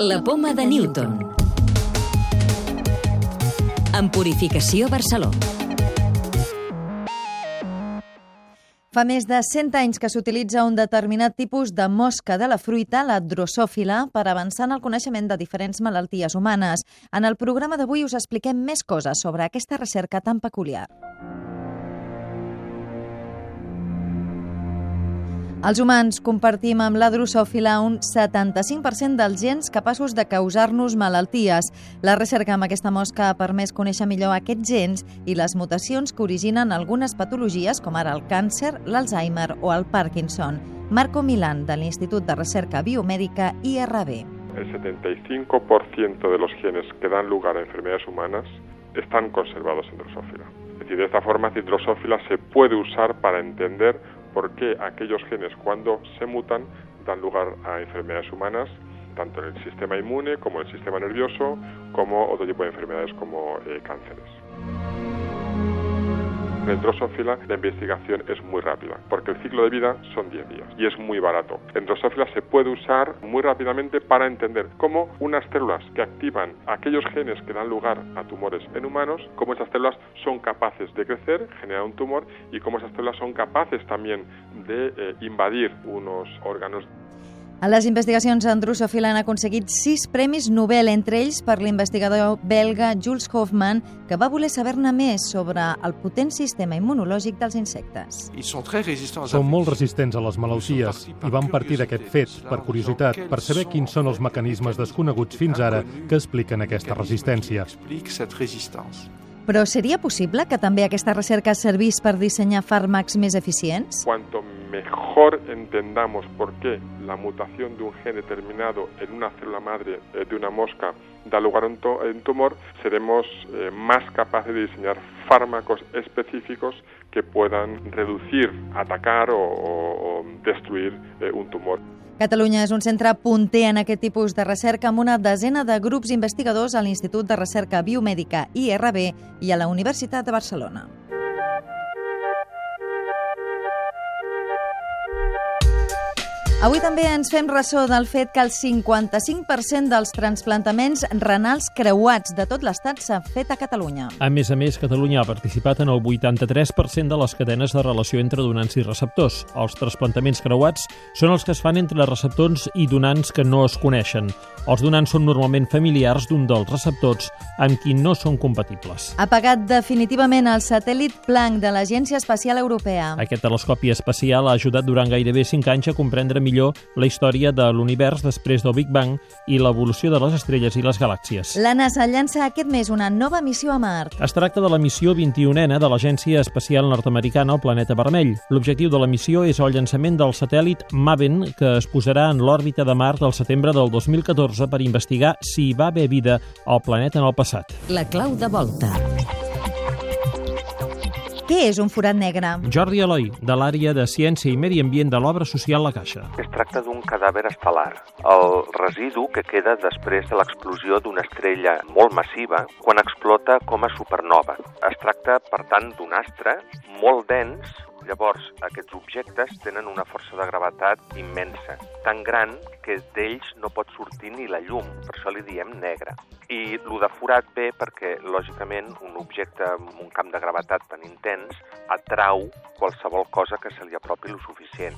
La poma de Newton. En Purificació Barceló. Fa més de 100 anys que s'utilitza un determinat tipus de mosca de la fruita, la drosòfila, per avançar en el coneixement de diferents malalties humanes. En el programa d'avui us expliquem més coses sobre aquesta recerca tan peculiar. Els humans compartim amb la drosòfila un 75% dels gens capaços de causar-nos malalties. La recerca amb aquesta mosca ha permès conèixer millor aquests gens i les mutacions que originen algunes patologies com ara el càncer, l'Alzheimer o el Parkinson. Marco Milán, de l'Institut de Recerca Biomèdica IRB. El 75% de los genes que dan lugar a enfermedades humanas están conservados en drosófila. Es decir, de esta forma, drosófila se puede usar para entender por qué aquellos genes cuando se mutan dan lugar a enfermedades humanas, tanto en el sistema inmune como en el sistema nervioso, como otro tipo de enfermedades como eh, cánceres. En drosófila la investigación es muy rápida, porque el ciclo de vida son 10 días y es muy barato. En drosófila se puede usar muy rápidamente para entender cómo unas células que activan aquellos genes que dan lugar a tumores en humanos, cómo esas células son capaces de crecer, generar un tumor y cómo esas células son capaces también de eh, invadir unos órganos a les investigacions en drosòfila han aconseguit sis premis Nobel, entre ells per l'investigador belga Jules Hoffman, que va voler saber-ne més sobre el potent sistema immunològic dels insectes. Són molt resistents a les malalties i van partir d'aquest fet, per curiositat, per saber quins són els mecanismes desconeguts fins ara que expliquen aquesta resistència. Però seria possible que també aquesta recerca servís per dissenyar fàrmacs més eficients? Cuanto mejor entendamos por qué la mutación de un gen determinado en una célula madre eh, de una mosca da lugar a un, tumor, seremos eh, más capaces de diseñar fármacos específicos que puedan reducir, atacar o, o, o destruir eh, un tumor. Catalunya és un centre punter en aquest tipus de recerca amb una desena de grups investigadors a l'Institut de Recerca Biomèdica IRB i a la Universitat de Barcelona. Avui també ens fem ressò del fet que el 55% dels transplantaments renals creuats de tot l'Estat s'han fet a Catalunya. A més a més, Catalunya ha participat en el 83% de les cadenes de relació entre donants i receptors. Els trasplantaments creuats són els que es fan entre receptors i donants que no es coneixen. Els donants són normalment familiars d'un dels receptors amb qui no són compatibles. Ha pagat definitivament el satèl·lit Planck de l'Agència Espacial Europea. Aquest telescopi espacial ha ajudat durant gairebé 5 anys a comprendre millor la història de l'univers després del Big Bang i l'evolució de les estrelles i les galàxies. La NASA llança aquest mes una nova missió a Mart. Es tracta de la missió 21ena de l'Agència Espacial Nord-Americana al planeta vermell. L'objectiu de la missió és el llançament del satèl·lit MAVEN, que es posarà en l'òrbita de Mart el setembre del 2014 per investigar si hi va haver vida al planeta en el passat. La clau de volta. Què és un forat negre? Jordi Eloi, de l'àrea de Ciència i Medi Ambient de l'obra social La Caixa. Es tracta d'un cadàver estel·lar, el residu que queda després de l'explosió d'una estrella molt massiva quan explota com a supernova. Es tracta, per tant, d'un astre molt dens Llavors, aquests objectes tenen una força de gravetat immensa, tan gran que d'ells no pot sortir ni la llum, per això li diem negre. I el de forat ve perquè, lògicament, un objecte amb un camp de gravetat tan intens atrau qualsevol cosa que se li apropi lo suficient.